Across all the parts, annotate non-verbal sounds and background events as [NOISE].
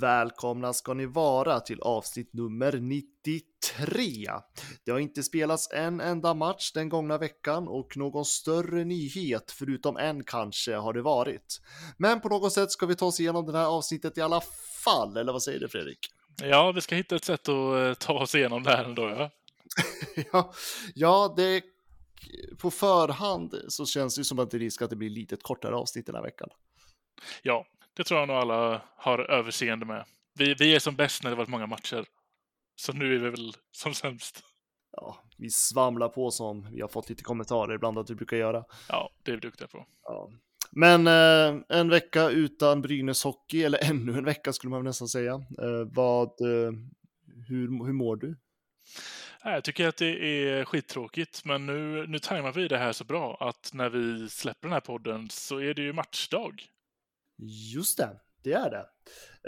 Välkomna ska ni vara till avsnitt nummer 93. Det har inte spelats en enda match den gångna veckan och någon större nyhet, förutom en kanske, har det varit. Men på något sätt ska vi ta oss igenom det här avsnittet i alla fall, eller vad säger du Fredrik? Ja, vi ska hitta ett sätt att eh, ta oss igenom det här ändå, ja. [LAUGHS] ja, ja, det på förhand så känns det som att det är risk att det blir lite kortare avsnitt den här veckan. Ja, det tror jag nog alla har överseende med. Vi, vi är som bäst när det varit många matcher. Så nu är vi väl som sämst. Ja, vi svamlar på som vi har fått lite kommentarer ibland att vi brukar göra. Ja, det är vi duktiga på. Ja. Men eh, en vecka utan Brynäs hockey, eller [LAUGHS] ännu en vecka skulle man nästan säga. Eh, vad, eh, hur, hur mår du? Jag tycker att det är skittråkigt, men nu, nu tajmar vi det här så bra att när vi släpper den här podden så är det ju matchdag. Just det, det är det.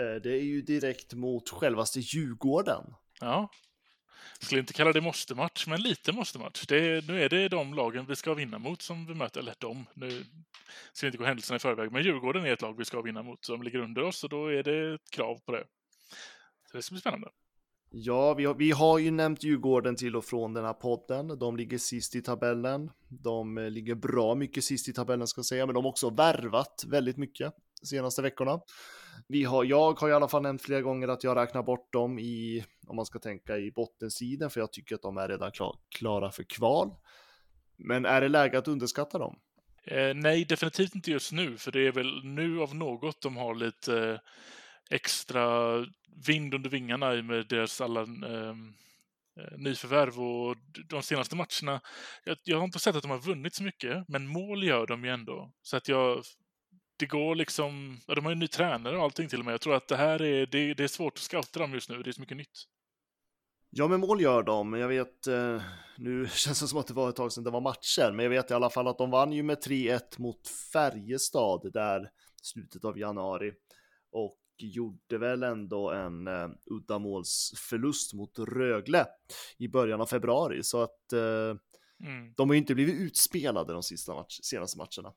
Eh, det är ju direkt mot självaste Djurgården. Ja. Jag skulle inte kalla det måste-match, men lite måste-match. nu är det de lagen vi ska vinna mot som vi möter, eller de. Nu ska vi inte gå händelserna i förväg, men Djurgården är ett lag vi ska vinna mot. De ligger under oss och då är det ett krav på det. Så det ska bli spännande. Ja, vi har, vi har ju nämnt Djurgården till och från den här podden. De ligger sist i tabellen. De eh, ligger bra mycket sist i tabellen ska jag säga, men de har också värvat väldigt mycket senaste veckorna. Vi har, jag har i alla fall nämnt flera gånger att jag räknar bort dem i, om man ska tänka i bottensidan, för jag tycker att de är redan klar, klara för kval. Men är det läge att underskatta dem? Eh, nej, definitivt inte just nu, för det är väl nu av något de har lite eh, extra vind under vingarna i med deras alla ehm, eh, nyförvärv och de senaste matcherna. Jag, jag, har inte sett att de har vunnit så mycket, men mål gör de ju ändå. Så att jag, det går liksom, ja, de har ju en ny tränare och allting till och med. Jag tror att det här är, det, det är svårt att scouta dem just nu, det är så mycket nytt. Ja, men mål gör de. Jag vet, eh, nu [LAUGHS] känns det som att det var ett tag sedan det var matcher, men jag vet i alla fall att de vann ju med 3-1 mot Färjestad där slutet av januari. Och gjorde väl ändå en uh, uddamålsförlust mot Rögle i början av februari, så att uh, mm. de har ju inte blivit utspelade de sista match senaste matcherna.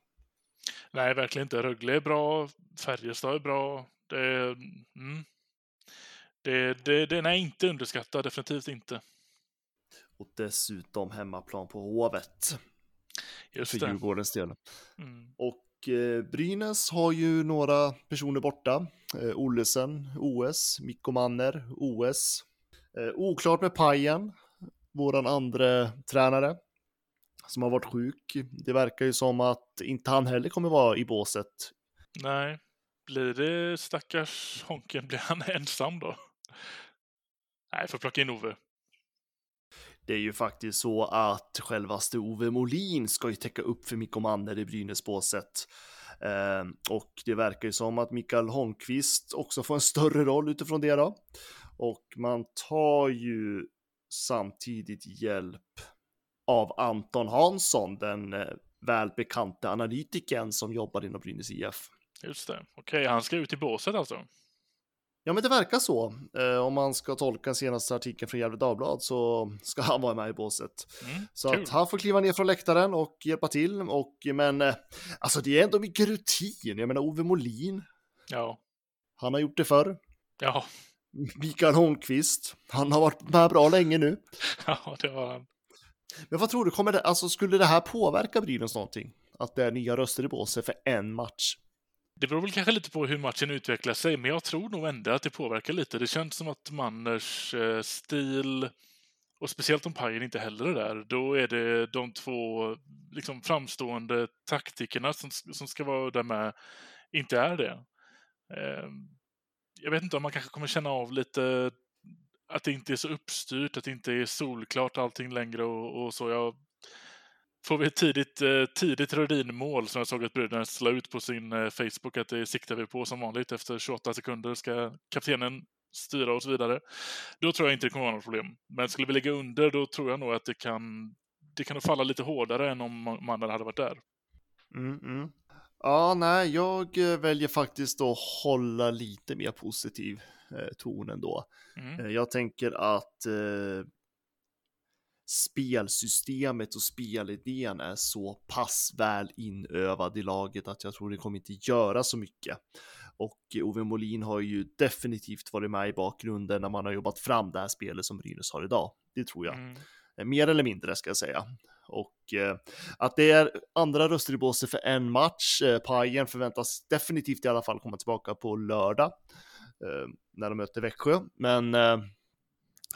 Nej, verkligen inte. Rögle är bra, Färjestad är bra. Det, mm. det, det, den är inte underskattad, definitivt inte. Och dessutom hemmaplan på Hovet. Just för det. Djurgårdens del. Mm. Och Eh, Brynäs har ju några personer borta. Eh, Ollesen, OS, Mikko Manner, OS. Eh, oklart med Pajen, våran andra tränare som har varit sjuk. Det verkar ju som att inte han heller kommer vara i båset. Nej, blir det stackars Honken, blir han ensam då? Nej, får plocka in Ove. Det är ju faktiskt så att självaste Ove Molin ska ju täcka upp för Mikko Manner i Brynäsbåset. Eh, och det verkar ju som att Mikael Holmqvist också får en större roll utifrån det då. Och man tar ju samtidigt hjälp av Anton Hansson, den eh, välbekante analytikern som jobbar inom Brynäs IF. Just det, okej, okay, han ska ut i båset alltså? Ja, men det verkar så. Eh, om man ska tolka senaste artikeln från Gefle Dagblad så ska han vara med i båset. Mm, så kul. att han får kliva ner från läktaren och hjälpa till. Och, men eh, alltså det är ändå mycket rutin. Jag menar Ove Molin. Ja. Han har gjort det förr. Ja. Mikael Holmqvist. Han har varit med bra länge nu. [LAUGHS] Ja, det har han. Men vad tror du, kommer det, alltså skulle det här påverka Brynäs någonting? Att det är nya röster i båset för en match? Det beror väl kanske lite på hur matchen utvecklar sig, men jag tror nog ändå att det påverkar lite. Det känns som att Manners eh, stil, och speciellt om Pajen inte heller är där, då är det de två liksom, framstående taktikerna som, som ska vara där med, inte är det. Ehm, jag vet inte om man kanske kommer känna av lite att det inte är så uppstyrt, att det inte är solklart allting längre och, och så. Jag, får vi ett tidigt, eh, tidigt Rödin-mål som jag såg att Brynäs la ut på sin eh, Facebook att det siktar vi på som vanligt. Efter 28 sekunder ska kaptenen styra oss vidare. Då tror jag inte det kommer vara något problem. Men skulle vi ligga under, då tror jag nog att det kan, det kan falla lite hårdare än om mannen hade varit där. Mm, mm. Ja, nej, jag eh, väljer faktiskt att hålla lite mer positiv eh, ton ändå. Mm. Eh, Jag tänker att eh, spelsystemet och spelidén är så pass väl inövad i laget att jag tror det kommer inte göra så mycket. Och Ove Molin har ju definitivt varit med i bakgrunden när man har jobbat fram det här spelet som Brynäs har idag. Det tror jag. Mm. Eh, Mer eller mindre ska jag säga. Och eh, att det är andra röster i båset för en match. Eh, Pajen förväntas definitivt i alla fall komma tillbaka på lördag när de möter Växjö. Men eh,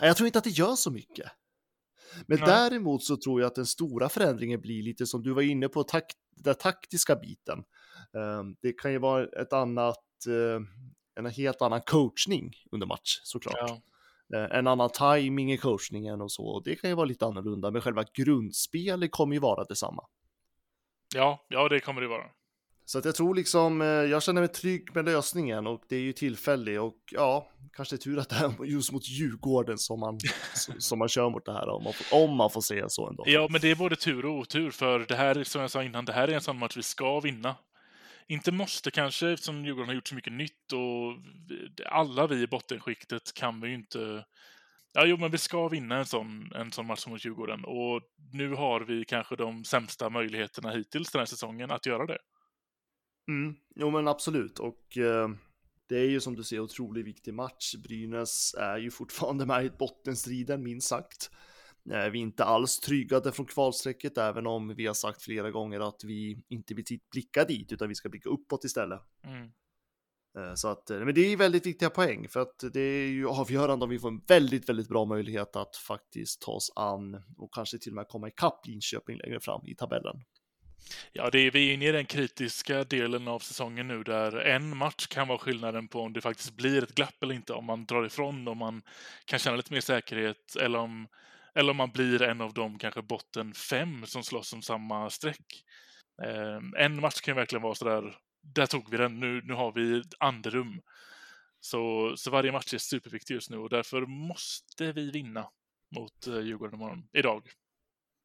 jag tror inte att det gör så mycket. Men Nej. däremot så tror jag att den stora förändringen blir lite som du var inne på, tak den taktiska biten. Eh, det kan ju vara ett annat, eh, en helt annan coachning under match såklart. Ja. Eh, en annan timing i coachningen och så. Och det kan ju vara lite annorlunda, men själva grundspelet kommer ju vara detsamma. Ja, ja, det kommer det vara. Så att jag tror liksom, eh, jag känner mig trygg med lösningen och det är ju tillfällig och ja, kanske tur att det är [LAUGHS] just mot Djurgården som man, [LAUGHS] som man kör mot det här om man, får- om man får säga så ändå. Ja, men det är både tur och otur, för det här, som jag sa innan, det här är en sån match vi ska vinna. Inte måste kanske, eftersom Djurgården har gjort så mycket nytt och alla vi i bottenskiktet kan vi ju inte... Ja, jo, men vi ska vinna en sån, en sån match mot Djurgården och nu har vi kanske de sämsta möjligheterna hittills den här säsongen att göra det. Mm, jo men absolut och eh, det är ju som du ser otroligt viktig match. Brynäs är ju fortfarande med i bottenstriden minst sagt. Eh, vi är inte alls tryggade från kvalstrecket även om vi har sagt flera gånger att vi inte vill blicka dit utan vi ska blicka uppåt istället. Mm. Eh, Så att, eh, men det är väldigt viktiga poäng för att det är ju avgörande om vi får en väldigt, väldigt bra möjlighet att faktiskt ta oss an och kanske till och med komma ikapp Linköping längre fram i tabellen. Ja, det är, vi är inne i den kritiska delen av säsongen nu där en match kan vara skillnaden på om det faktiskt blir ett glapp eller inte. Om man drar ifrån, om man kan känna lite mer säkerhet eller om, eller om man blir en av de kanske botten fem som slåss om samma streck. Eh, en match kan ju verkligen vara sådär, där tog vi den, nu, nu har vi andrum. Så, så varje match är superviktig just nu och därför måste vi vinna mot eh, Djurgården imorgon, idag.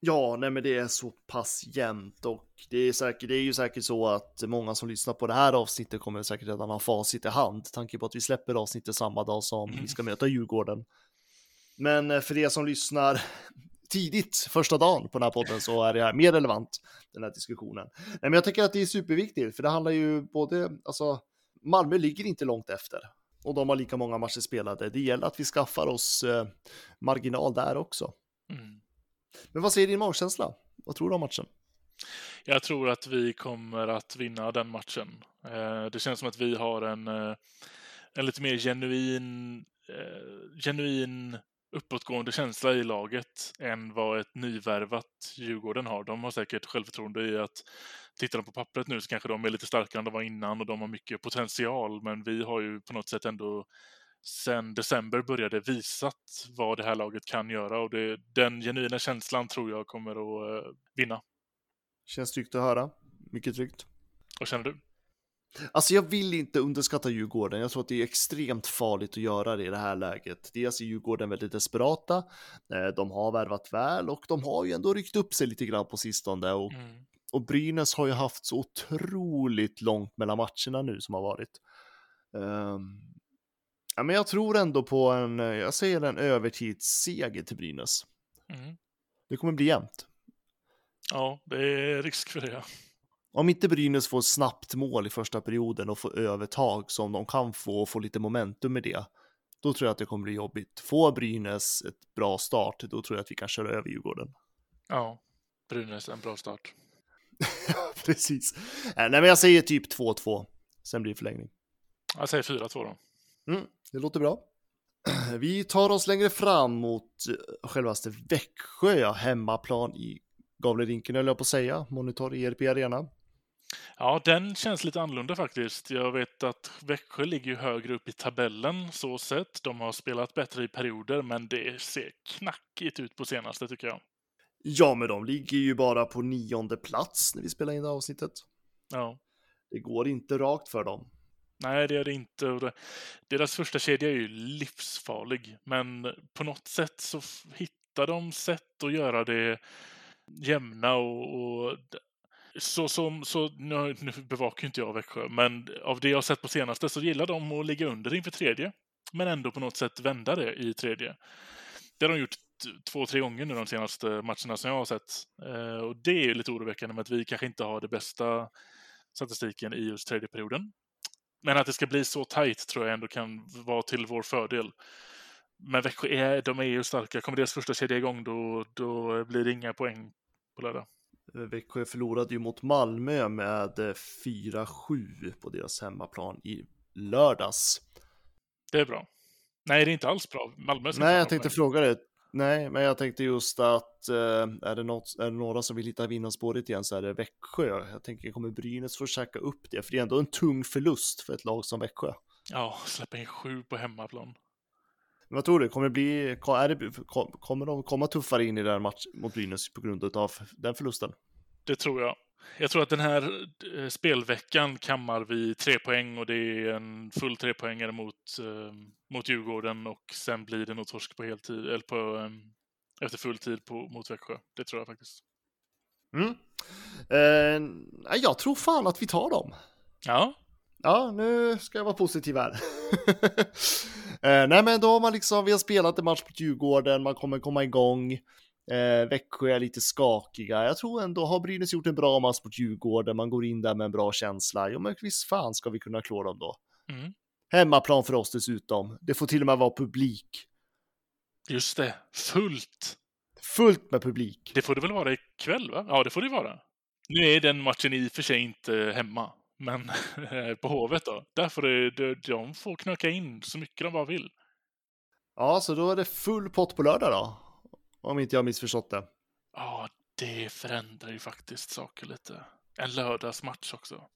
Ja, nej men det är så pass jämnt och det är, säkert, det är ju säkert så att många som lyssnar på det här avsnittet kommer säkert redan ha facit i hand, tanke på att vi släpper avsnittet samma dag som vi ska möta Djurgården. Men eh, för er som lyssnar tidigt första dagen på den här podden så är det här mer relevant, den här diskussionen. Nej, men jag tycker att det är superviktigt, för det handlar ju både, alltså, Malmö ligger inte långt efter och de har lika många matcher spelade. Det gäller att vi skaffar oss eh, marginal där också. Mm. Men vad säger din magkänsla? Vad tror du om matchen? Jag tror att vi kommer att vinna den matchen. Eh, det känns som att vi har en, eh, en lite mer genuin, eh, genuin uppåtgående känsla i laget än vad ett nyvärvat Djurgården har. De har säkert självförtroende i att tittar de på pappret nu så kanske de är lite starkare än de var innan och de har mycket potential. Men vi har ju på något sätt ändå sen december började visat vad det här laget kan göra och det, den genuina känslan tror jag kommer att eh, vinna. Känns tryggt att höra. Mycket tryggt. Vad känner du? Alltså jag vill inte underskatta Djurgården. Jag tror att det är extremt farligt att göra det i det här läget. Dels är Djurgården väldigt desperata. Eh, De har värvat väl och de har ju ändå ryckt upp sig lite grann på sistone. Och, Mm. och Brynäs har ju haft så otroligt långt mellan matcherna nu som har varit. Ehm, ja, men jag tror ändå på en, eh, jag säger en övertidsseger till Brynäs. Mm. Det kommer bli jämnt. Ja, det är risk för det. Om inte Brynäs får snabbt mål i första perioden och får övertag som de kan få och få lite momentum med det, då tror jag att det kommer bli jobbigt. Får Brynäs ett bra start, då tror jag att vi kan köra över Djurgården. Ja, Brynäs en bra start. [LAUGHS] Precis. Eh, Nej, men jag säger typ 2-2. Sen blir det förlängning. Jag säger 4-2 då. Mm, det låter bra. Vi tar oss längre fram mot eh, självaste Växjö, ja, hemmaplan i Gavlerinken höll jag på att säga, Monitor ERP Arena. Ja, den känns lite annorlunda faktiskt. Jag vet att Växjö ligger ju högre upp i tabellen så sett. De har spelat bättre i perioder, men det ser knackigt ut på senaste tycker jag. Ja, men de ligger ju bara på nionde plats när vi spelar in det här avsnittet. Ja. Det går inte rakt för dem. Nej, det är det inte. Och det- Deras första kedja är ju livsfarlig, men på något sätt så hittar de sätt att göra det jämna och, och så som, så nu, nu bevakar ju inte jag Växjö, men av det jag har sett på senaste så gillar de att ligga under inför tredje, men ändå på något sätt vända det i tredje. Det har de gjort två, tre gånger nu de senaste matcherna som jag har sett. Eh, och det är ju lite oroväckande med att vi kanske inte har det bästa statistiken i just tredje perioden. Men att det ska bli så tajt tror jag ändå kan vara till vår fördel. Men Växjö är, de är ju starka. Kommer deras första kedja igång då, då blir det inga poäng på lördag. Växjö förlorade ju mot Malmö med eh, 4-7 på deras hemmaplan i lördags. Det är bra. Nej, det är inte alls bra. Malmö Nej, jag tänkte fråga det. Nej, men jag tänkte just att eh, är, det något, är det några som vill hitta vinnarspåret igen så är det Växjö. Jag tänker kommer Brynäs få käka upp det? För det är ändå en tung förlust för ett lag som Växjö. Ja, släppa in sju på hemmaplan. Men vad tror du? Kommer det bli, är det, kom- kommer de komma tuffare in i den matchen mot Brynäs på grund av den förlusten? Det tror jag. Jag tror att den här eh, spelveckan kammar vi tre poäng och det är en full trepoängare mot, eh, mot Djurgården och sen blir det nog torsk på heltid, eller på, eh, efter full tid på, mot Växjö. Det tror jag faktiskt. Mm. Eh, jag tror fan att vi tar dem. Ja, Ja, nu ska jag vara positiv här. [LAUGHS] eh, nej, men då har man liksom, vi har spelat en match mot Djurgården, man kommer komma igång. Eh, Växjö är lite skakiga. Jag tror ändå, har Brynäs gjort en bra match mot Djurgården, man går in där med en bra känsla. Jo, men visst fan ska vi kunna klå dem då. mm. Hemmaplan för oss dessutom. Det får till och med vara publik. just det. Fullt. Fullt med publik. Det får det väl vara ikväll, va? Ja, det får det vara. Nu är den matchen i och för sig inte hemma, men [LAUGHS] på Hovet då. Där får det, de, de får knöka in så mycket de bara vill. Ja, så då är det full pott på lördag då. Om inte jag har missförstått det. Ja, det förändrar ju faktiskt saker lite. En lördagsmatch också.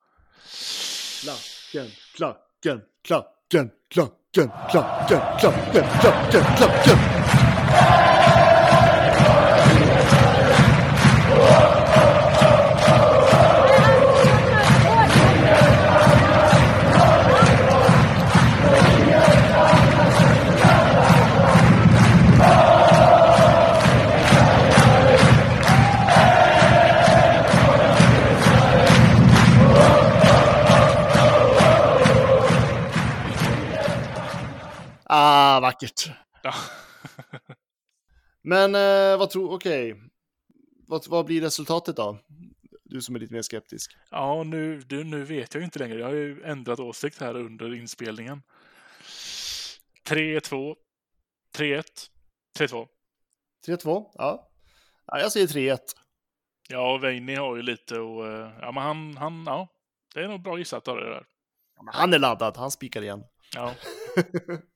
Klacken, klacken, klacken, klacken, klacken, klacken, klacken, klacken. Men eh, vad tror, okej. Vad, vad blir resultatet då? Du som är lite mer skeptisk. Ja, nu, du, nu vet jag inte längre. Jag har ju ändrat åsikt här under inspelningen. 3-2, 3-1, 3-2. 3-2, ja. ja. Jag säger 3-1. Ja, Veini har ju lite och eh, ja, men han, han, ja, det är nog bra gissat av det där. Han är laddad, han spikar igen. Ja, [LAUGHS]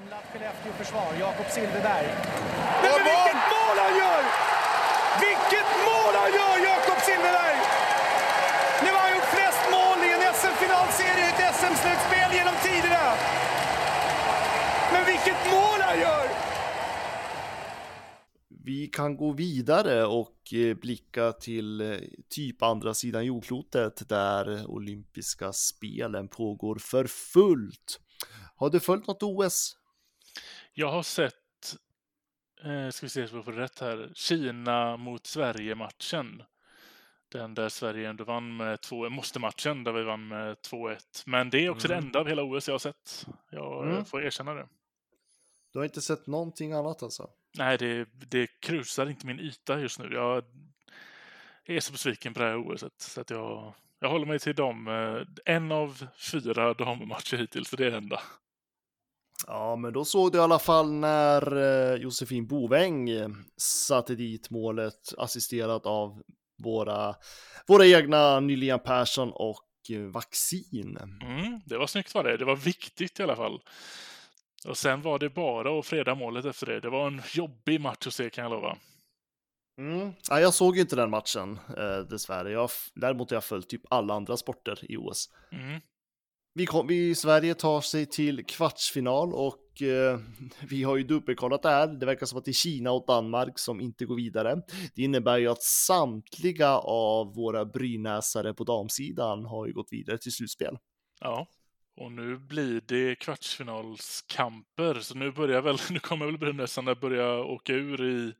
Samlat Skellefteå-försvar, Jakob Silfverberg. Men, men vilket mål han gör! Vilket mål han gör, Jakob Silfverberg! Nu har han gjort flest mål i en SM-finalserie i ett SM-slutspel genom tiderna. Men vilket mål han gör! Vi kan gå vidare och eh, blicka till eh, typ andra sidan jordklotet där olympiska spelen pågår för fullt. Har du följt något OS? Jag har sett, eh, ska vi se så vi får rätt här, Kina mot Sverige-matchen. Den där Sverige ändå vann med 2 måste-matchen där vi vann med 2-1. Men det är också det enda av hela OS jag har sett. Jag eh, Mm. får erkänna det. Du har inte sett någonting annat alltså? Nej, det, det krusar inte min yta just nu. Jag är så besviken på det här OS så att jag, jag håller mig till dem. eh, En av fyra dammatcher hittills, det är det enda. Ja, men då såg du i alla fall när eh, Josefin Boväng eh, satte dit målet assisterat av våra, våra egna Nylian Persson och eh, Vaccin. Mm, det var snyggt var det. Det var viktigt i alla fall. Och sen var det bara att freda målet efter det. Det var en jobbig match att se kan jag lova. Mm. Ja, jag såg ju inte den matchen eh, dessvärre. Jag, däremot har jag följt typ alla andra sporter i OS. Mm vi, kom, vi Sverige tar sig till kvartsfinal och eh, [LAUGHS] vi har ju dubbelkollat det här. Det verkar som att det är Kina och Danmark som inte går vidare. Det innebär ju att samtliga av våra brynäsare på damsidan har ju gått vidare till slutspel. Ja, och nu blir det kvartsfinalskamper, så nu börjar väl, [LAUGHS] nu kommer väl brynäsarna börja åka ur i,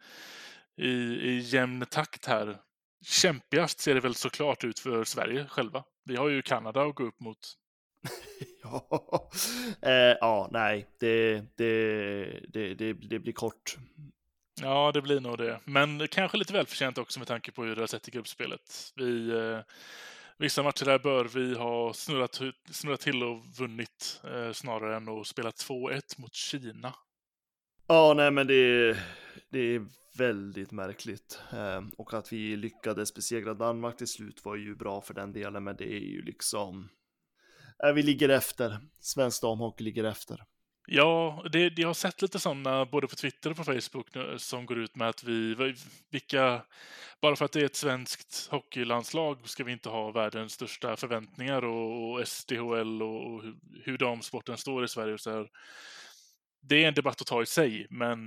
i, i jämn takt här. Kämpigast ser det väl såklart ut för Sverige själva. Vi har ju Kanada att gå upp mot. [LAUGHS] ja, eh, ja, nej, det, det, det, det, det blir kort. Ja, det blir nog det. Men kanske lite välförtjänt också med tanke på hur det har sett i gruppspelet. Vi, eh, vissa matcher där bör vi ha snurrat, snurrat till och vunnit eh, snarare än att spela 2-1 mot Kina. Ja, nej, men det, det är väldigt märkligt. Eh, och att vi lyckades besegra Danmark till slut var ju bra för den delen, men det är ju liksom Äh, vi ligger efter. Svensk damhockey ligger efter. Ja, det, jag har sett lite sådana både på Twitter och på Facebook nu, som går ut med att vi, vilka, bara för att det är ett svenskt hockeylandslag ska vi inte ha världens största förväntningar och, och SDHL och, och hur, hur damsporten står i Sverige. Och så här. Det är en debatt att ta i sig, men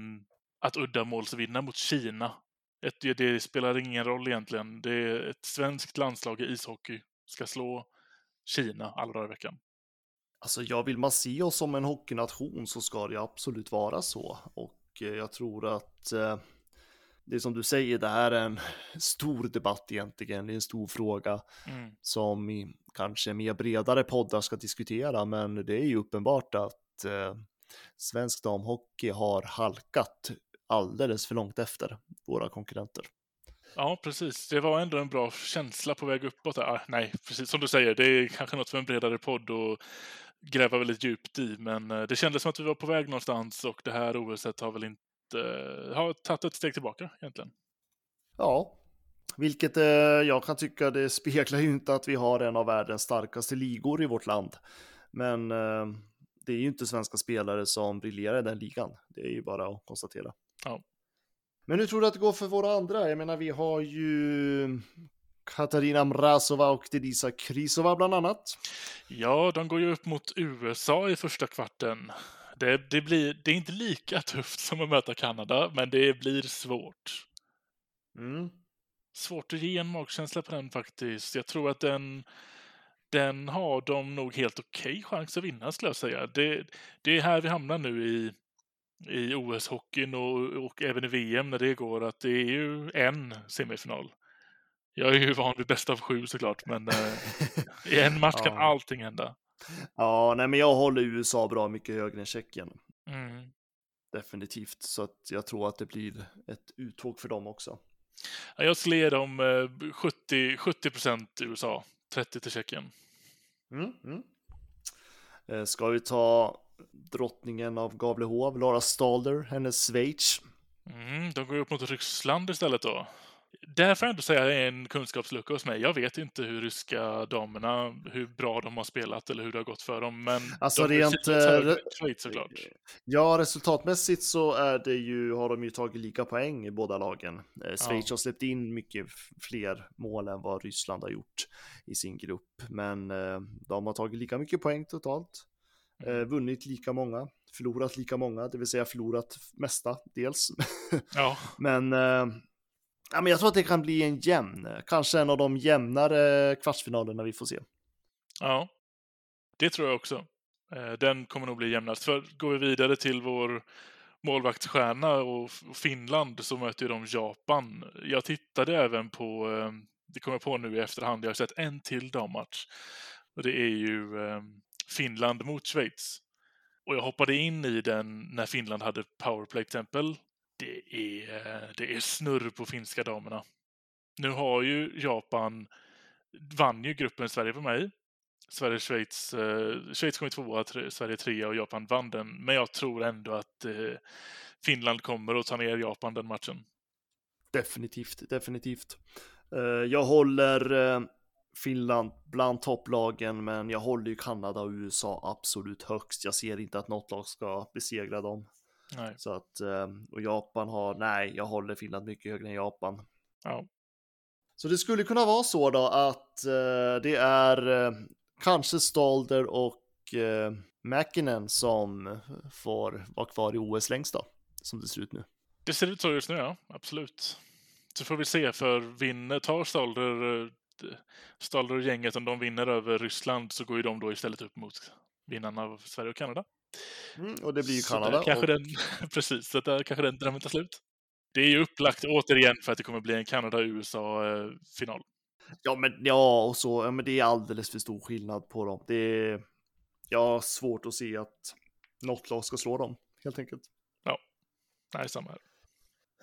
att uddamålsvinna mot Kina, ett, det spelar ingen roll egentligen. Det är ett svenskt landslag i ishockey ska slå Kina alla dagar i veckan. Alltså, jag vill man se oss som en hockeynation så ska det absolut vara så. Och eh, jag tror att eh, det är som du säger, det här är en [LAUGHS] stor debatt egentligen. Det är en stor fråga mm. som kanske mer bredare poddar ska diskutera. Men det är ju uppenbart att eh, svensk damhockey har halkat alldeles för långt efter våra konkurrenter. Ja, precis. Det var ändå en bra känsla på väg uppåt. Ah, nej, precis som du säger, det är kanske något för en bredare podd att gräva väldigt djupt i, men eh, det kändes som att vi var på väg någonstans och det här OSet har väl inte har tagit ett steg tillbaka egentligen. Ja, vilket eh, jag kan tycka det speglar ju inte att vi har en av världens starkaste ligor i vårt land. Men eh, det är ju inte svenska spelare som briljerar i den ligan. Det är ju bara att konstatera. Ja. Men hur tror du att det går för våra andra? Jag menar, vi har ju Katarina Mrazova och Denisa Krysova bland annat. Ja, de går ju upp mot USA i första kvarten. Det, det, blir, det är inte lika tufft som att möta Kanada, men det blir svårt. Mm. Svårt att ge en magkänsla på den faktiskt. Jag tror att den, den har de nog helt okej okay chans att vinna skulle jag säga. Det, det är här vi hamnar nu i, i OS-hockeyn och, och även i VM när det går, att det är ju en semifinal. Jag är ju [LAUGHS] van vid bäst av sju såklart, men eh, i en match kan allting hända. Ja, nej, men jag håller USA bra mycket högre än Tjeckien. Mm. Definitivt, så att jag tror att det blir ett uttåg för dem också. Ja, jag skulle ge dem 70, 70 USA, 30 till Tjeckien. Mm, mm. Eh, ska vi ta drottningen av Gavlehov, Lara Stalder, hennes Schweiz. Mm, de går upp mot Ryssland istället då. Där får jag ändå säga är en kunskapslucka hos mig. Jag vet inte hur ryska damerna, hur bra de har spelat eller hur det har gått för dem. Men alltså de rent... Re Schweiz såklart. Ja, resultatmässigt så är det ju, har de ju tagit lika poäng i båda lagen. Eh, Schweiz ja. har släppt in mycket fler mål än vad Ryssland har gjort i sin grupp. Men eh, de har tagit lika mycket poäng totalt. Eh, vunnit lika många, förlorat lika många, det vill säga förlorat mesta dels. [LAUGHS] Ja. Men eh, Ja, men jag tror att det kan bli en jämn, kanske en av de jämnare kvartsfinalerna vi får se. Ja, det tror jag också. Eh, den kommer nog bli jämnast. För går vi vidare till vår målvaktsstjärna och Finland så möter de Japan. Jag tittade även på, eh, det kommer jag på nu i efterhand, jag har sett en till dammatch. Och det är ju eh, Finland mot Schweiz. Och jag hoppade in i den när Finland hade powerplay till exempel. det är, det är snurr på finska damerna. Nu har ju Japan vann ju gruppen Sverige på mig. Sverige, Schweiz, eh, Schweiz kom tvåa, Sverige trea och Japan vann den. Men jag tror ändå att eh, Finland kommer att ta ner Japan den matchen. Definitivt, definitivt. Eh, jag håller eh, Finland bland topplagen, men jag håller ju Kanada och USA absolut högst. Jag ser inte att något lag ska besegra dem. Nej. Så att, ehm, och Japan har, nej, jag håller Finland mycket högre än Japan. Ja. Så det skulle kunna vara så då att eh, det är eh, kanske Stalder och eh, Mäkinen som får vara kvar i OS längst då, som det ser ut nu. Det ser ut så just nu, ja. Absolut. Så får vi se, för vinner, tar Stalder, Stalder och gänget, om de vinner över Ryssland så går ju de då istället upp mot vinnarna av Sverige och Kanada. Mm, och det blir ju Så Kanada. kanske och, den, [LAUGHS] precis, så där kanske den drömmen tar slut. Det är ju upplagt återigen för att det kommer bli en Kanada-USA-final. ja, men ja, och så, ja, men det är alldeles för stor skillnad på dem. Det är, jag har svårt att se att något lag ska slå dem, helt enkelt. Nej, samma här.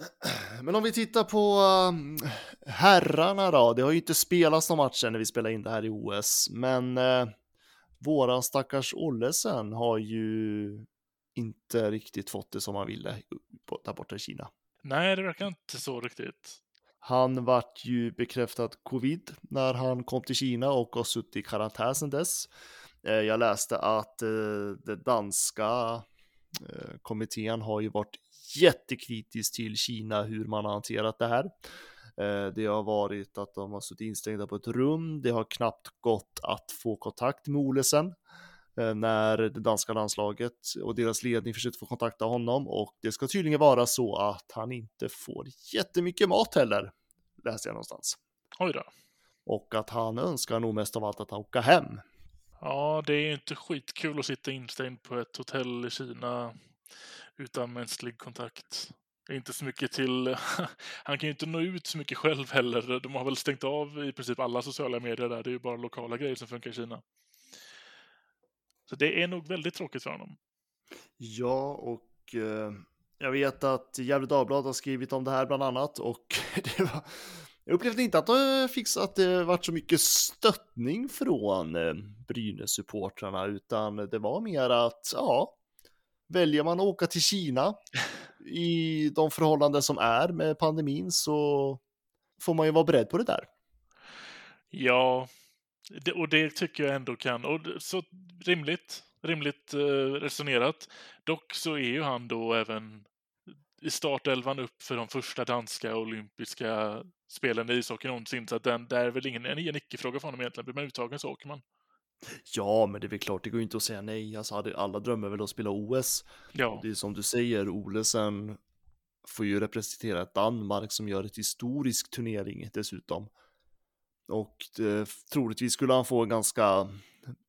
[CLEARS THROAT] Men om vi tittar på um, herrarna då. Det har ju inte spelats någon matcher när vi spelar in det här i OS, men uh, våran stackars Ollesen har ju inte riktigt fått det som han ville där borta i Kina. Nej, det verkar inte så riktigt. Han vart ju bekräftad covid när han kom till Kina och har suttit i karantän sedan dess. Eh, Jag läste att eh, den danska eh, kommittén har ju varit jättekritisk till Kina hur man har hanterat det här. Eh, Det har varit att de har suttit instängda på ett rum. Det har knappt gått att få kontakt med Olesen eh, när det danska landslaget och deras ledning försökte få kontakta honom och det ska tydligen vara så att han inte får jättemycket mat heller, läste jag någonstans. Oj då. Och att han önskar nog mest av allt att han åka hem. Ja, det är ju inte skitkul att sitta instängd på ett hotell i Kina utan mänsklig kontakt. Inte så mycket till... [LAUGHS] Han kan ju inte nå ut så mycket själv heller. De har väl stängt av i princip alla sociala medier där. Det är ju bara lokala grejer som funkar i Kina. Så det är nog väldigt tråkigt för honom. Ja, och eh, jag vet att Gefle Dagblad har skrivit om det här bland annat och [LAUGHS] det var, jag upplevde inte att det, fixat att det varit så mycket stöttning från eh, Brynäs-supportrarna utan det var mer att, ja, väljer man att åka till Kina i de förhållanden som är med pandemin så får man ju vara beredd på det där. Ja, och det tycker jag ändå kan. Och så rimligt, rimligt eh, resonerat. Dock så är ju han då även i startelvan upp för de första danska olympiska spelen i ishockey någonsin. Så att den, det är väl ingen, en, en icke-fråga för honom egentligen. Blir man uttagen så åker man. Ja, men det är väl klart, det går ju inte att säga nej. Alltså, alla drömmer väl att spela OS. Ja, Det är som du säger, Olesen får ju representera Danmark som gör ett historisk turnering dessutom. Och det, troligtvis skulle han få en ganska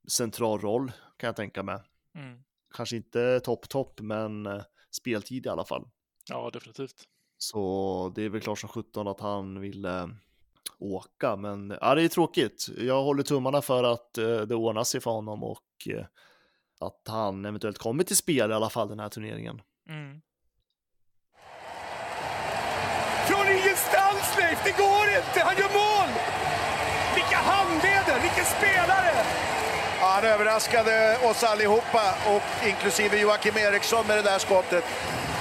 central roll kan jag tänka mig. mm. Kanske inte topp topp, men eh, speltid i alla fall. ja definitivt. Så det är väl klart som sjutton att han vill eh, åka, men ja, det är tråkigt. Jag håller tummarna för att eh, det ordnar sig för honom och eh, att han eventuellt kommer till spel i alla fall den här turneringen. Mm. Från ingenstans Leif, det går inte! Han gör mål! Vilka handleder, vilken spelare! Ja, han överraskade oss allihopa, och inklusive Joakim Eriksson med det där skottet.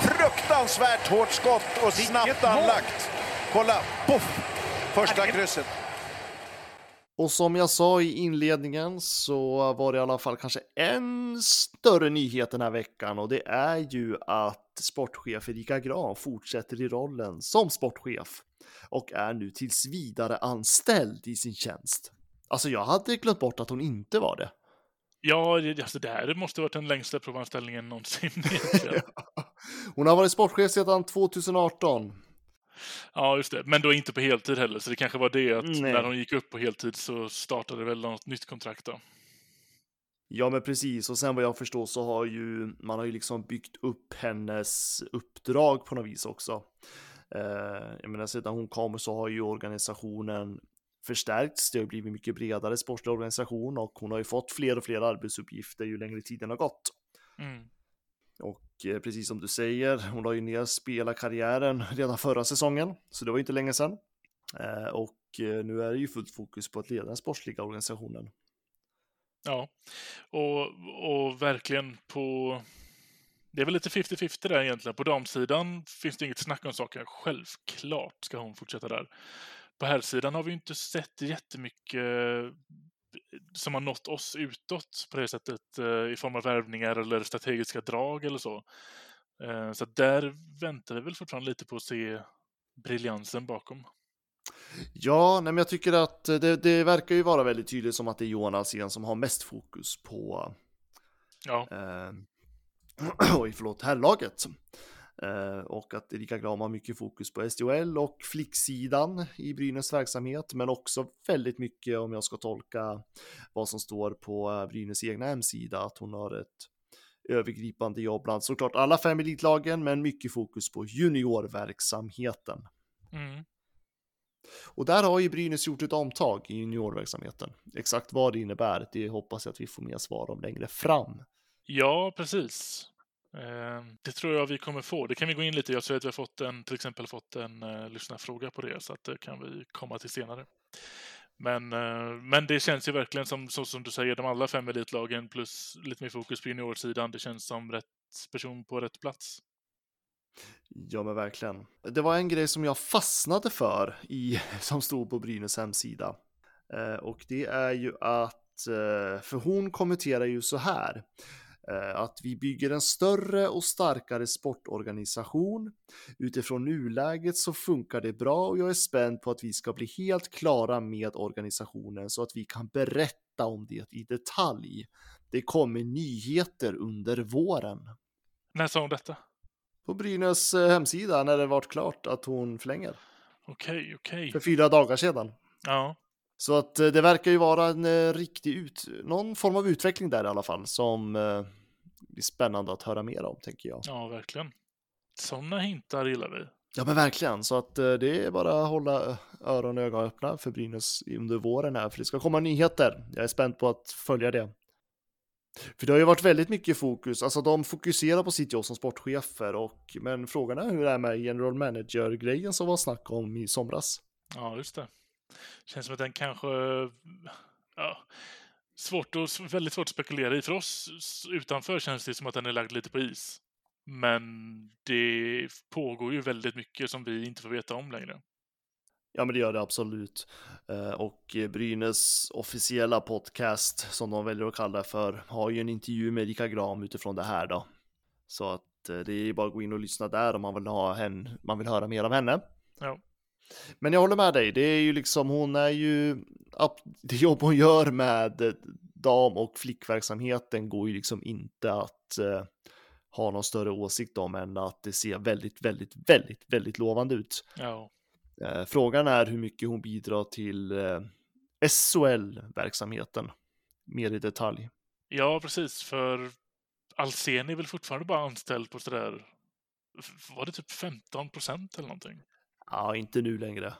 Fruktansvärt hårt skott och snabbt anlagt. Kolla, poff! Första krysset. Och som jag sa i inledningen så var det i alla fall kanske en större nyhet den här veckan och det är ju att sportchef Erika Grahn fortsätter i rollen som sportchef och är nu tills vidare anställd i sin tjänst. Alltså jag hade glömt bort att hon inte var det. Ja, det- alltså det här måste varit den längsta provanställningen någonsin. [LAUGHS] Hon har varit sportchef sedan 2018. Ja, just det. Men då inte på heltid heller, så det kanske var det att Nej. när hon gick upp på heltid så startade väl något nytt kontrakt då. Ja, men precis. Och sen vad jag förstår så har ju man har ju liksom byggt upp hennes uppdrag på något vis också. Eh, jag menar, sedan hon kom så har ju organisationen förstärkts. Det har blivit mycket bredare sportlig organisation och hon har ju fått fler och fler arbetsuppgifter ju längre tiden har gått. Mm. Och Eh, precis som du säger, hon la ju ner spelarkarriären redan förra säsongen, så det var ju inte länge sedan. Eh, och eh, nu är det ju fullt fokus på att leda den sportsliga organisationen. Ja, och, och verkligen på... Det är väl lite 50-50 där egentligen. På damsidan finns det inget snack om saken. Självklart ska hon fortsätta där. På herrsidan har vi ju inte sett jättemycket som har nått oss utåt på det sättet eh, i form av värvningar eller strategiska drag eller så. Eh, Så där väntar vi väl fortfarande lite på att se briljansen bakom. Ja, nej, men jag tycker att det, det verkar ju vara väldigt tydligt som att det är Johan Alsén som har mest fokus på Ja, eh, [CLEARS THROAT] oj, förlåt, herrlaget. Eh, och att Erika Gram har mycket fokus på SDHL och flicksidan i Brynäs verksamhet, men också väldigt mycket om jag ska tolka vad som står på eh, Brynäs egna hemsida, att hon har ett övergripande jobb bland såklart alla fem elitlagen, men mycket fokus på juniorverksamheten. mm. Och där har ju Brynäs gjort ett omtag i juniorverksamheten. Exakt vad det innebär, det hoppas jag att vi får mer svar om längre fram. ja precis. Eh, Det tror jag vi kommer få. Det kan vi gå in lite i. Jag ser att vi har fått en, till exempel fått en uh, lyssnarfråga på det, så att det kan vi komma till senare. Men, eh, men det känns ju verkligen som, så som du säger, de alla fem elitlagen plus lite mer fokus på juniorsidan. Det känns som rätt person på rätt plats. Ja, men verkligen. Det var en grej som jag fastnade för i, [LAUGHS] som stod på Brynäs hemsida. Eh, och det är ju att, eh, för hon kommenterar ju så här, eh, att vi bygger en större och starkare sportorganisation. Utifrån nuläget så funkar det bra och jag är spänd på att vi ska bli helt klara med organisationen så att vi kan berätta om det i detalj. Det kommer nyheter under våren. När sa hon detta? På Brynäs eh, hemsida när det varit klart att hon förlänger. Okej, okej. För fyra dagar sedan. Ja, Så att eh, det verkar ju vara en eh, riktig ut, någon form av utveckling där i alla fall som eh, blir spännande att höra mer om tänker jag. ja, verkligen. Sådana hintar gillar vi. Ja men verkligen, så att eh, det är bara att hålla eh, öron och ögon öppna för Brynäs under våren här, för det ska komma nyheter. Jag är spänd på att följa det. För det har ju varit väldigt mycket fokus, alltså de fokuserar på sitt jobb som sportchefer och men frågan är hur det är med general manager-grejen som var snack om i somras. Ja, just det. Känns som att den kanske... Ja, svårt att, väldigt svårt att spekulera i. För oss utanför känns det som att den är lagd lite på is. Men det pågår ju väldigt mycket som vi inte får veta om längre. Ja, men det gör det absolut. Eh, Och Brynäs officiella podcast, som de väljer att kalla det för, har ju en intervju med Erika Gram utifrån det här då. Så att eh, det är bara att gå in och lyssna där om man vill, ha henne, man vill höra mer om henne. Ja. Men jag håller med dig, det är ju liksom, hon är ju, [LAUGHS] det jobb hon gör med dam och flickverksamheten går ju liksom inte att eh, ha någon större åsikt om än att det ser väldigt, väldigt, väldigt, väldigt lovande ut. Ja, Eh, Frågan är hur mycket hon bidrar till eh, SHL-verksamheten. Mer i detalj. ja precis. För Alsen är väl fortfarande bara anställd på sådär... Var det typ 15 procent eller någonting? Ja, inte nu längre.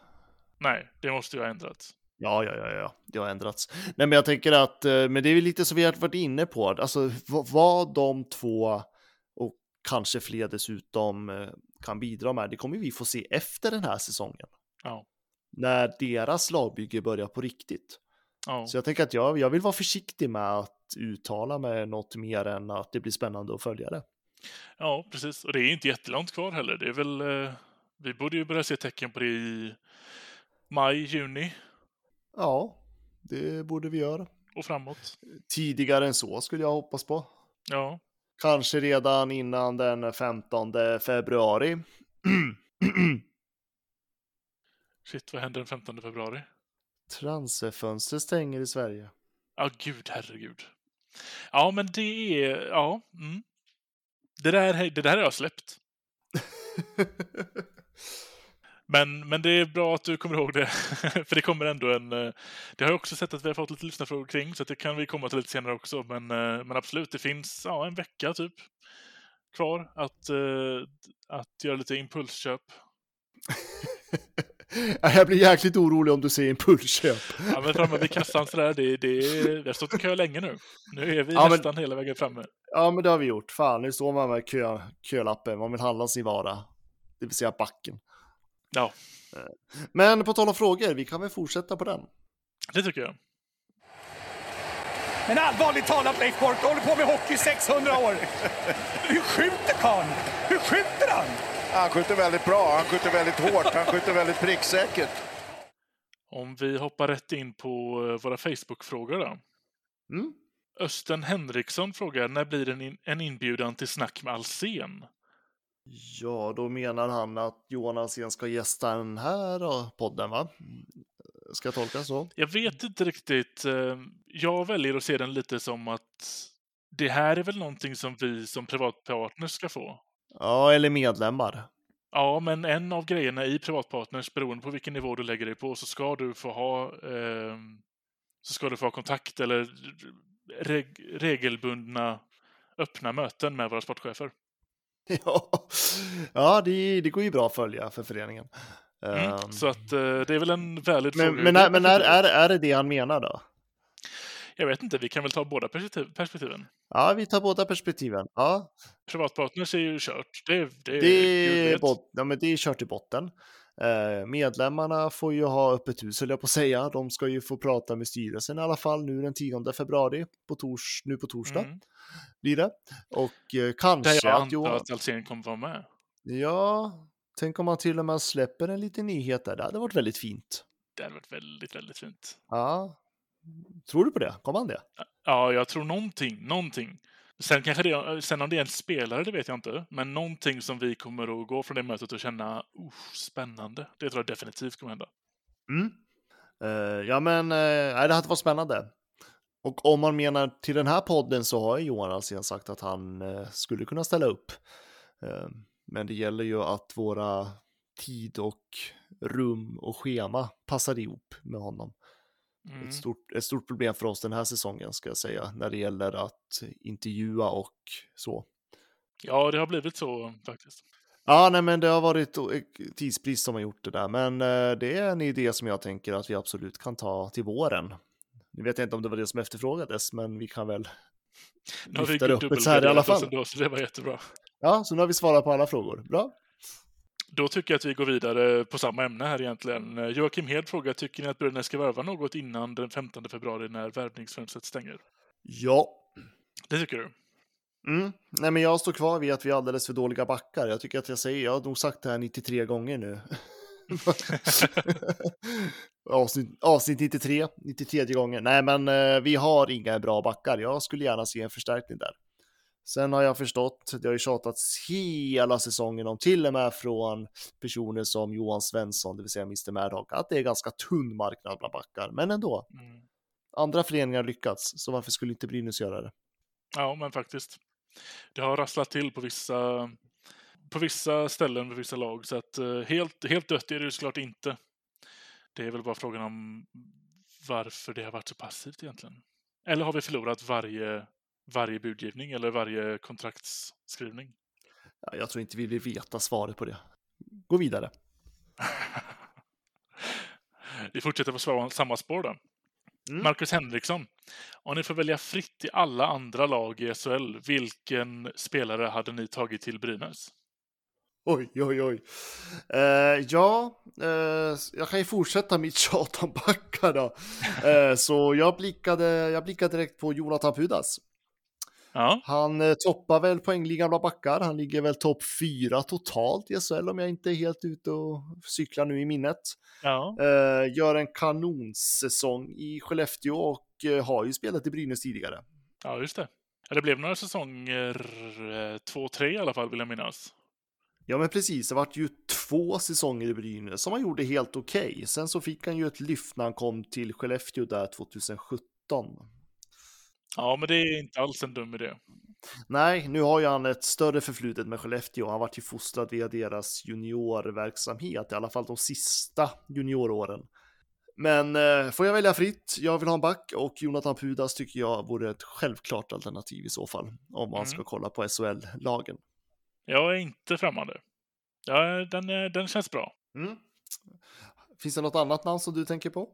Nej, det måste ju ha ändrats. Ja, ja, ja, ja, det har ändrats. Nej, men jag tänker att, eh, men det är väl lite som vi har varit inne på, alltså vad, de två och kanske fler dessutom eh, kan bidra med, det kommer vi få se efter den här säsongen. Ja. När deras lagbygge börjar på riktigt. Ja, Så jag tänker att jag, jag vill vara försiktig med att uttala mig något mer än att det blir spännande att följa det. ja precis. Och det är inte jättelångt kvar heller. Det är väl... Vi borde ju börja se tecken på det i maj, juni Ja, det borde vi göra. och framåt. Tidigare än så skulle jag hoppas på. Ja, Kanske redan innan den 15 februari. [CLEARS THROAT] shit, vad händer den 15 februari? Transferfönstret stänger i Sverige. Ja, gud, herregud. Ja, men det är... Ja. Mm. Det, där, det där har jag släppt. [LAUGHS] Men, men det är bra att du kommer ihåg det. [LAUGHS] För det kommer ändå en... eh, Det har jag också sett att vi har fått lite lyssnarfrågor kring, så det kan vi komma till lite senare också. Men, eh, men absolut, det finns ja, en vecka typ kvar att, eh, att göra lite impulsköp. [LAUGHS] jag blir jäkligt orolig om du säger impulsköp. Ja, men framme vid kassan sådär, det, det, vi har stått i kö länge nu. Nu är vi Ja, men- nästan hela vägen framme. Ja, men det har vi gjort. Fan, nu står man med kö, kölappen. Man vill handla sin vara. Det vill säga backen. Ja, Men på tal om frågor, vi kan väl fortsätta på den. det tycker jag. Men allvarligt talat Leif Boork, håller på med hockey i 600 år. Hur skjuter karln? Hur skjuter han? Han skjuter väldigt bra, han skjuter väldigt hårt, han skjuter väldigt pricksäkert. Om vi hoppar rätt in på eh, våra Facebook-frågor då. Mm. Östen Henriksson frågar när blir en, in, en inbjudan till snack med Alsen? Ja, då menar han att Johan Alsén ska gästa den här då, podden, va? Ska jag tolka så? Jag vet inte riktigt. eh, Jag väljer att se den lite som att det här är väl någonting som vi som privatpartners ska få. Ja, eller medlemmar. Ja, men en av grejerna i privatpartners, beroende på vilken nivå du lägger dig på, så ska du få ha, eh, så ska du få ha kontakt eller reg regelbundna öppna möten med våra sportchefer. [LAUGHS] Ja, ja det, det går ju bra att följa för föreningen. Mm. Ehm, Så att eh, det är väl en valid men fråga. men, är, men är, är, är det det han menar då? Jag vet inte, vi kan väl ta båda perspektiv perspektiven. Ja, vi tar båda perspektiven. Ja, Privatpartners är ju kört. Det, det, det är, bot, ja, men det är kört i botten. Eh, medlemmarna får ju ha öppet hus, höll jag på att säga. De ska ju få prata med styrelsen i alla fall nu den 10 februari, på tors, nu på torsdag Mm. blir det. Och eh, Där kanske jag att antar Johan... att Alsén kommer vara med. Ja, tänk om man till och med släpper en liten nyhet där. Det hade varit väldigt fint. Det hade varit väldigt, väldigt fint. Ja, tror du på det? Kommer han det? Ja, jag tror någonting, någonting. Sen kanske det, sen om det är en spelare, det vet jag inte. Men någonting som vi kommer att gå från det mötet och känna, uh, spännande. Det tror jag definitivt kommer hända. Mm. Uh, ja, men uh, det hade varit spännande. Och om man menar till den här podden så har Johan Alsén sagt att han uh, skulle kunna ställa upp. Uh, men det gäller ju att våra tid och rum och schema passar ihop med honom. Mm. Ett, stort, ett stort problem för oss den här säsongen ska jag säga när det gäller att intervjua och så. Ja, det har blivit så faktiskt. Ja, nej, men det har varit tidsbrist som har gjort det där, men eh, det är en idé som jag tänker att vi absolut kan ta till våren. Nu vet jag inte om det var det som efterfrågades, men vi kan väl lyfta det öppet så här i alla fall. ändå, så det var jättebra. Ja, så nu har vi svarat på alla frågor. Bra. Då tycker jag att vi går vidare på samma ämne här egentligen. Eh, Joakim Hed frågar, tycker ni att Brynäs ska värva något innan den 15 februari när värvningsfönstret stänger? Ja. Det tycker du? Mm. Nej, men jag står kvar vid att vi är alldeles för dåliga backar. Jag tycker att jag säger, jag har nog sagt det här 93 gånger nu. [LAUGHS] avsnitt, avsnitt 93, 93 gånger. Nej, men eh, vi har inga bra backar. Jag skulle gärna se en förstärkning där. Sen har jag förstått, det har ju tjatats hela säsongen om, till och med från personer som Johan Svensson, det vill säga Mr Maddock, att det är ganska tunn marknad bland backar. Men ändå, Mm. andra föreningar har lyckats, så varför skulle inte Brynäs göra det? Ja, men faktiskt. Det har rasslat till på vissa, på vissa ställen med vissa lag, så att eh, helt, helt dött är det ju såklart inte. Det är väl bara frågan om varför det har varit så passivt egentligen. Eller har vi förlorat varje, varje budgivning eller varje kontraktsskrivning? Ja, jag tror inte vi vill veta svaret på det. Gå vidare. [LAUGHS] Vi fortsätter på samma spår då. Mm. Marcus Henriksson. Om ni får välja fritt i alla andra lag i SHL, vilken spelare hade ni tagit till Brynäs? Oj, oj, oj. Eh, ja, eh, jag kan ju fortsätta mitt [LAUGHS] tjat om backar då. Eh, så jag blickade, jag blickade direkt på Jonathan Pudas. Ja, Han eh, toppar väl poängligan bland backar. Han ligger väl topp fyra totalt i SHL om jag inte är helt ute och cyklar nu i minnet. ja. Eh, gör en kanonsäsong i Skellefteå och eh, har ju spelat i Brynäs tidigare. Ja, just det. Det blev några säsonger, två, tre i alla fall, vill jag minnas. Ja, men precis. Det vart ju två säsonger i Brynäs som han gjorde helt okej. Sen så fick han ju ett lyft när han kom till Skellefteå där 2017. Ja, men det är inte alls en dum idé. Nej, nu har ju han ett större förflutet med Skellefteå. Han vart ju fostrad via deras juniorverksamhet, i alla fall de sista junioråren. Men eh, får jag välja fritt, jag vill ha en back och Jonathan Pudas tycker jag vore ett självklart alternativ i så fall, om man Mm. ska kolla på SHL-lagen. Jag är inte främmande. Ja, den, är- den känns bra. Mm. Finns det något annat namn som du tänker på?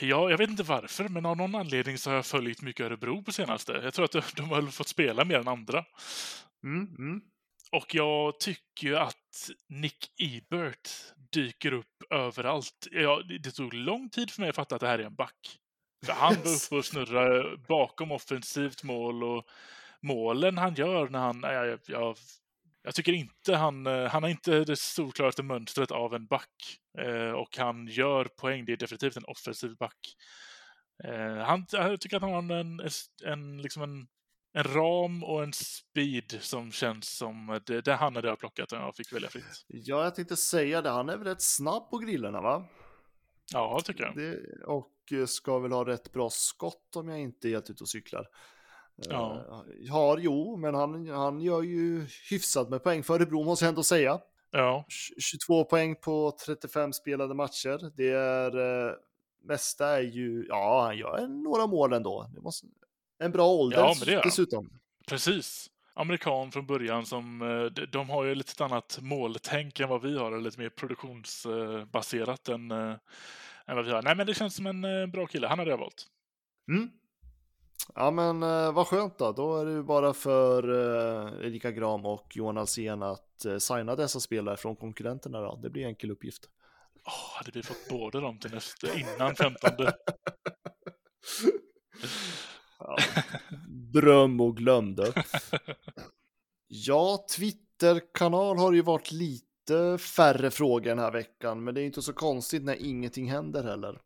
Ja, jag vet inte varför, men av någon anledning så har jag följt mycket Örebro på senaste. Jag tror att de, de har fått spela mer än andra. Mm, mm. Och jag tycker ju att Nick Ebert dyker upp överallt. Ja, det tog lång tid för mig att fatta att det här är en back. För han var uppe och snurrade bakom offensivt mål och målen han gör när han... Jag, jag, jag, jag tycker inte han... eh, Han har inte det solklaraste mönstret av en back. Eh, och han gör poäng. Det är definitivt en offensiv back. Eh, han, jag tycker att han har en, en, liksom en en ram och en speed som känns som det, det han hade plockat om jag fick välja fritt. Ja, jag tänkte säga det. Han är väl rätt snabb på grillarna, va? Ja, tycker jag. Det, och eh, ska väl ha rätt bra skott om jag inte är helt ute och cyklar. Ja. Har, jo, men han, han gör ju hyfsat med poäng för Örebro, måste jag ändå säga. Ja. 22 poäng på 35 spelade matcher. Det är, uh, mesta är ju, ja, han gör några mål ändå. Måste, en bra ålder Ja, men det han. dessutom. Precis. Amerikan från början som, eh, de- har ju lite annat måltänk än vad vi har, lite mer produktionsbaserat än, eh, än vad vi har. Nej, men det känns som en eh, bra kille. Han hade jag valt. Mm. Ja men eh, vad skönt då, då är det ju bara för eh, Erika Gram och Johan Alsen att eh, signa dessa spelare från konkurrenterna då. Det blir en enkel uppgift. Åh, hade vi fått båda dem till nästa, innan 15? [LAUGHS] Ja. Dröm och glömde. Ja, Twitter-kanal har ju varit lite färre frågor den här veckan, men det är inte så konstigt när ingenting händer heller.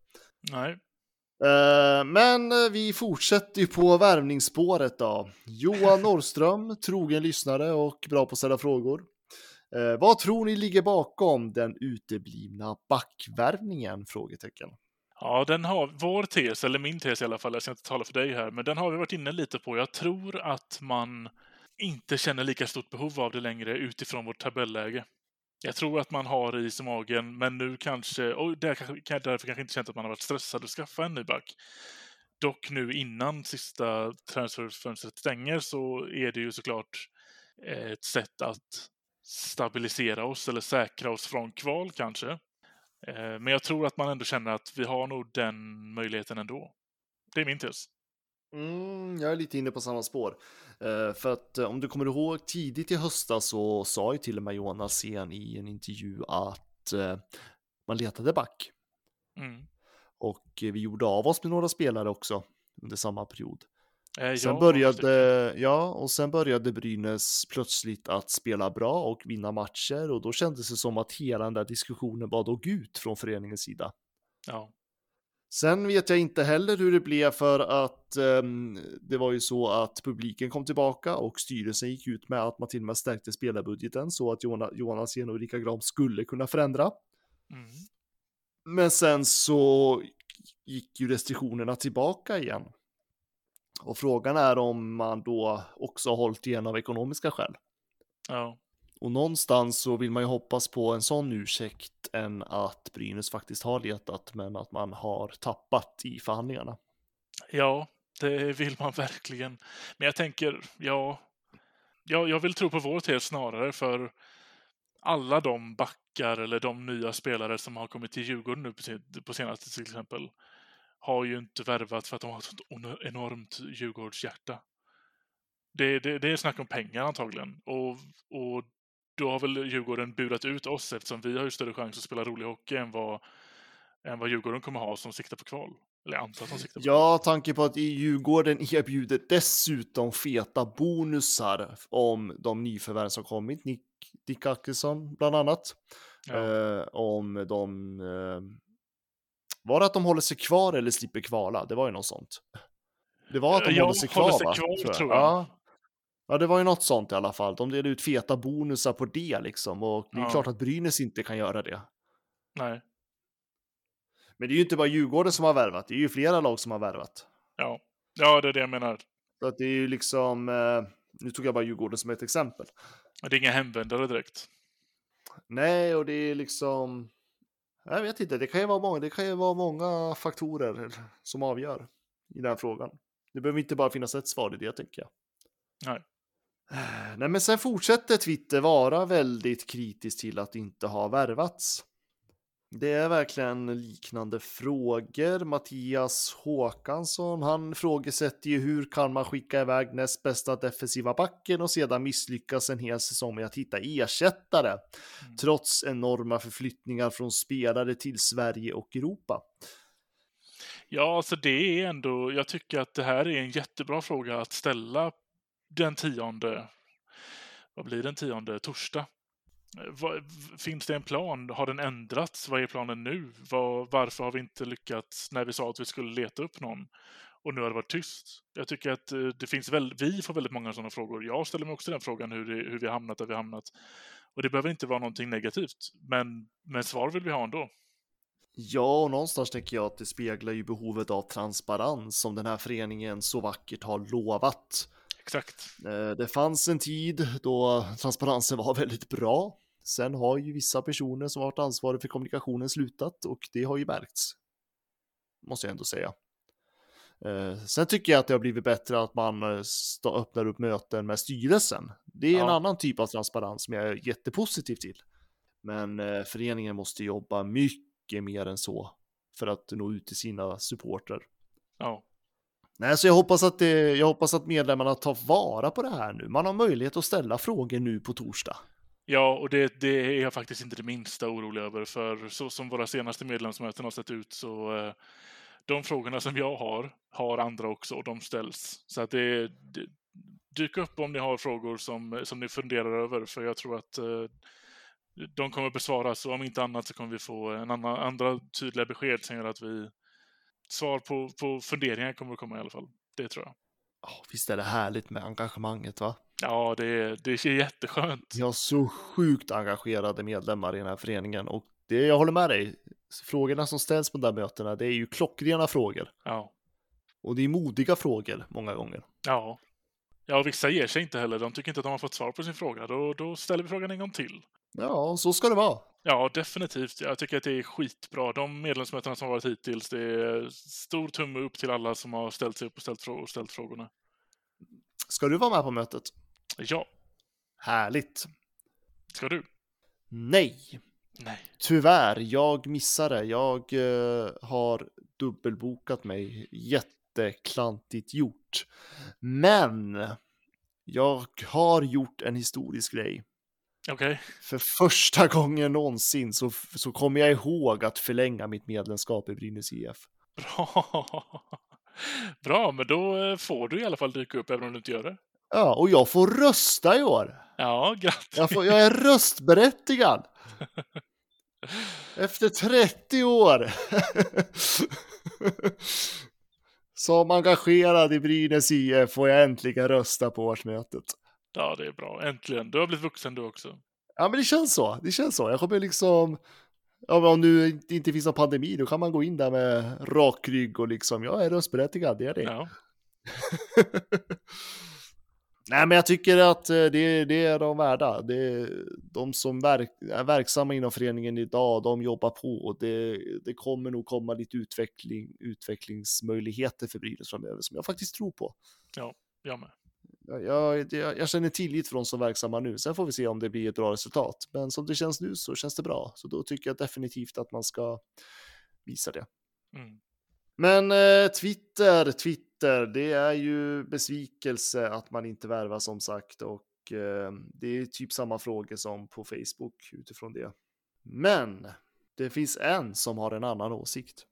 Nej. Eh, men eh, vi fortsätter ju på värvningsspåret då. Johan Norrström, [LAUGHS] trogen lyssnare och bra på att ställa frågor. Eh, vad tror ni ligger bakom den uteblivna backvärvningen? Frågetecken. Ja, den har vår tes, eller min tes i alla fall, jag ska inte tala för dig här, men den har vi varit inne lite på. Jag tror att man inte känner lika stort behov av det längre utifrån vårt tabelläge. Jag tror att man har is i magen, men nu kanske, och där kanske, därför kanske inte känt att man har varit stressad att skaffa en ny back. Dock nu innan sista transferfönstret stänger så är det ju såklart eh, ett sätt att stabilisera oss eller säkra oss från kval kanske. Eh, men jag tror att man ändå känner att vi har nog den möjligheten ändå. Det är min tes. Mm, jag är lite inne på samma spår. Eh, för att eh, om du kommer ihåg tidigt i höstas så sa ju till och med Johan Alsen i en intervju att eh, man letade back. Mm. Och vi gjorde av oss med några spelare också under samma period. Eh, Sen jag- började, ja, och sen började Brynäs plötsligt att spela bra och vinna matcher och då kändes det som att hela den där diskussionen bara dog ut från föreningens sida. Ja. Sen vet jag inte heller hur det blev för att ehm, det var ju så att publiken kom tillbaka och styrelsen gick ut med att man till och med stärkte spelarbudgeten så att Johan Alsen och Erika Gram skulle kunna förändra. Mm. Men sen så gick ju restriktionerna tillbaka igen. Och frågan är om man då också har hållit igen av ekonomiska skäl. Ja. Och någonstans så vill man ju hoppas på en sån ursäkt än att Brynäs faktiskt har letat men att man har tappat i förhandlingarna. ja, det vill man verkligen. Men jag tänker, ja, jag, jag vill tro på vår tes snarare för alla de backar eller de nya spelare som har kommit till Djurgården nu på, senaste till exempel har ju inte värvat för att de har ett sånt enormt Djurgårdshjärta. Det, det, det är snack om pengar antagligen. Och, och då har väl Djurgården burat ut oss eftersom vi har ju större chans att spela rolig hockey än vad, än vad Djurgården kommer ha som siktar på kval. Eller antar att de siktar på Ja, tanke på att Djurgården erbjuder dessutom feta bonusar om de nyförvärv som kommit, Nick, Dick Axelsson bland annat. Ja. Eh, om de... Eh, var det att de håller sig kvar eller slipper kvala? Det var ju något sånt. Det var att de Ja, håller sig håller kvar, sig va? kvar, tror jag. Ja. Ja, det var ju något sånt i alla fall. De delade ut feta bonusar på det liksom. Och det är Ja. klart att Brynäs inte kan göra det. Nej. Men det är ju inte bara Djurgården som har värvat, det är ju flera lag som har värvat. Ja. ja, det är det jag menar. Så att det är ju liksom, eh, nu tog jag bara Djurgården som ett exempel. Det är inga hemvändare direkt. Nej, och det är liksom, jag vet inte, det kan ju vara många, det kan ju vara många faktorer som avgör i den här frågan. Det behöver inte bara finnas ett svar i det, tänker jag. Nej. Nej, men sen fortsätter Twitter vara väldigt kritisk till att inte ha värvats. Det är verkligen liknande frågor. Mattias Håkansson, han frågesätter ju hur kan man skicka iväg näst bästa defensiva backen och sedan misslyckas en hel säsong med att hitta ersättare. Trots enorma förflyttningar från spelare till Sverige och Europa. Ja, alltså det är ändå, jag tycker att det här är en jättebra fråga att ställa den tionde, vad blir den tionde, torsdag. Eh, vad- Finns det en plan? Har den ändrats? Vad är planen nu? Var, varför har vi inte lyckats när vi sa att vi skulle leta upp någon? och nu har det varit tyst. Jag tycker att eh, det finns väl, vi får väldigt många sådana frågor. Jag ställer mig också den frågan hur, det, hur vi har hamnat där vi har hamnat. Och det behöver inte vara någonting negativt, men, men svar vill vi ha ändå. Ja, och någonstans tänker jag att det speglar ju behovet av transparens som den här föreningen så vackert har lovat. Exakt. Eh, Det fanns en tid då transparensen var [LAUGHS] väldigt bra. Sen har ju vissa personer som varit ansvariga för kommunikationen slutat och det har ju märkts. Måste jag ändå säga. Eh, Sen tycker jag att det har blivit bättre att man eh, öppnar upp möten med styrelsen. Det är en Ja. annan typ av transparens som jag är jättepositiv till. Men föreningen måste jobba mycket mer än så för att nå ut till sina supportrar. Ja. Nej, så jag hoppas, att det, jag hoppas att medlemmarna tar vara på det här nu. Man har möjlighet att ställa frågor nu på torsdag. Ja, och det, det är jag faktiskt inte det minsta orolig över, för så som våra senaste medlemsmöten har sett ut så eh, de frågorna som jag har, har andra också och de ställs. Så att det, det dyk upp om ni har frågor som, som ni funderar över, för jag tror att eh, de kommer besvaras och om inte annat så kommer vi få en annan, andra tydliga besked som gör att vi svar på, på funderingar kommer att komma i alla fall. Det tror jag. Oh, visst är det härligt med engagemanget va? Ja, det, är- det är jätteskönt. Vi har så sjukt engagerade medlemmar i den här föreningen och det, jag håller med dig. Frågorna som ställs på de där mötena, det är ju klockrena frågor. Ja. Och det är modiga frågor många gånger. Ja. Ja, och vissa ger sig inte heller. De tycker inte att de har fått svar på sin fråga. Då, då ställer vi frågan en gång till. Ja, så ska det vara. Ja, definitivt. Jag tycker att det är skitbra. De medlemsmötena som varit hittills, det är stor tumme upp till alla som har ställt sig upp och ställt, frå- och ställt frågorna. Ska du vara med på mötet? Ja. Härligt. Ska du? Nej. Nej. Tyvärr, jag missade. Jag eh, har dubbelbokat mig. Jätteklantigt gjort. Men jag har gjort en historisk grej. Okej. För första [LAUGHS] gången någonsin så, så kommer jag ihåg att förlänga mitt medlemskap i Brynäs IF. Bra. [LAUGHS] Bra, men då eh, får du i alla fall dyka upp även om du inte gör det. Ja, och jag får rösta i år. Ja, grattis. Jag, får, jag är röstberättigad. [LAUGHS] Efter 30 år. Som engagerad i Brynäs IF får jag äntligen rösta på årsmötet. Ja, det är bra. Äntligen. Du har blivit vuxen du också. Ja, men det känns så. Det känns så. Jag kommer liksom... Ja, men om nu inte finns någon pandemi, då kan man gå in där med rak rygg och liksom, jag är röstberättigad, det är det. Ja. [LAUGHS] Nej, men jag tycker att eh, det, det är de värda. Det, de som verk, är verksamma inom föreningen idag, de jobbar på och det, det kommer nog komma lite utveckling, utvecklingsmöjligheter för Brynäs framöver som jag faktiskt tror på. Ja, jag med. Jag, jag, jag känner tillit de som verksamma nu. Sen får vi se om det blir ett bra resultat. Men som det känns nu så känns det bra. Så då tycker jag definitivt att man ska visa det. Mm. Men eh, Twitter, Twitter, det är ju besvikelse att man inte värvar som sagt och eh, det är typ samma frågor som på Facebook utifrån det. Men det finns en som har en annan åsikt.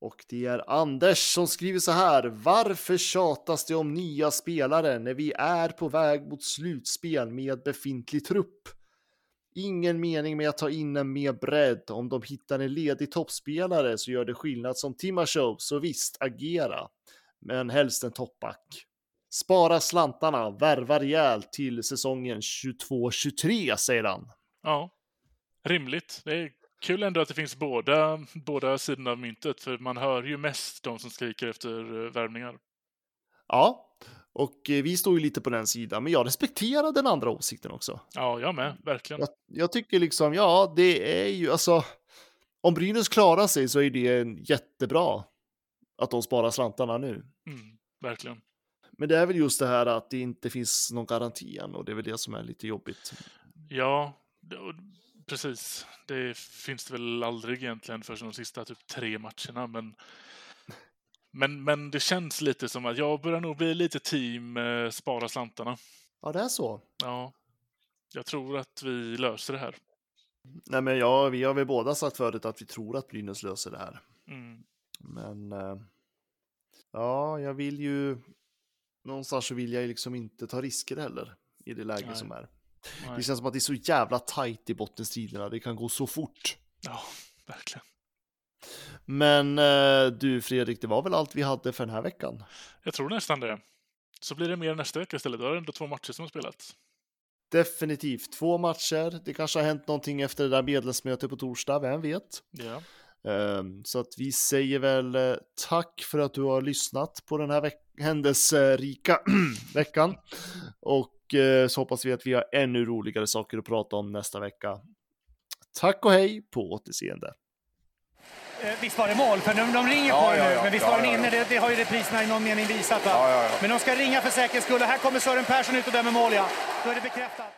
Och det är Anders som skriver så här. Varför tjatas det om nya spelare när vi är på väg mot slutspel med befintlig trupp? Ingen mening med att ta in en mer bredd. Om de hittar en ledig toppspelare så gör det skillnad som Timashov, så visst, agera. Men helst en toppback. Spara slantarna, värva rejält till säsongen 22-23, säger han. Ja, rimligt. Det är kul ändå att det finns båda, båda sidorna av myntet, för man hör ju mest de som skriker efter eh, värvningar. Ja, och eh, vi står ju lite på den sidan, men jag respekterar den andra åsikten också. Ja, jag med. Verkligen. Jag, jag tycker liksom, ja, det är ju alltså, om Brynäs klarar sig så är det en jättebra att de sparar slantarna nu. Mm, verkligen. Men det är väl just det här att det inte finns någon garanti än och det är väl det som är lite jobbigt. Ja, precis. Det finns det väl aldrig egentligen för de sista typ tre matcherna, men men, men det känns lite som att jag börjar nog bli lite team eh, spara slantarna. Ja, det är så. Ja, jag tror att vi löser det här. Nej, men ja, vi har väl båda sagt förut att vi tror att Brynäs löser det här. Mm. Men eh, ja, jag vill ju någonstans så vill jag ju liksom inte ta risker heller i det läge Nej. som är. Nej. Det känns som att det är så jävla tajt i bottenstriderna. Det kan gå så fort. Ja, verkligen. Men eh, du Fredrik, det var väl allt vi hade för den här veckan? Jag tror nästan det. Så blir det mer nästa vecka istället. Då är det ändå två matcher som har spelats. Definitivt två matcher. Det kanske har hänt någonting efter det där medlemsmötet på torsdag, vem vet? Ja. Um, så att vi säger väl uh, tack för att du har lyssnat på den här veck händelserika [CLEARS THROAT] veckan. Och uh, så hoppas vi att vi har ännu roligare saker att prata om nästa vecka. Tack och hej på återseende. Eh, visst var det mål? För de, de ringer Ja, på ja, nu, ja. men visst Ja, var den ja, ja. inne? Det, det har ju repriserna i någon mening visat. Va? Ja, ja, ja. Men de ska ringa för säkerhets skull. Här kommer Sören Persson ut och dömer mål, ja. Då är det bekräftat.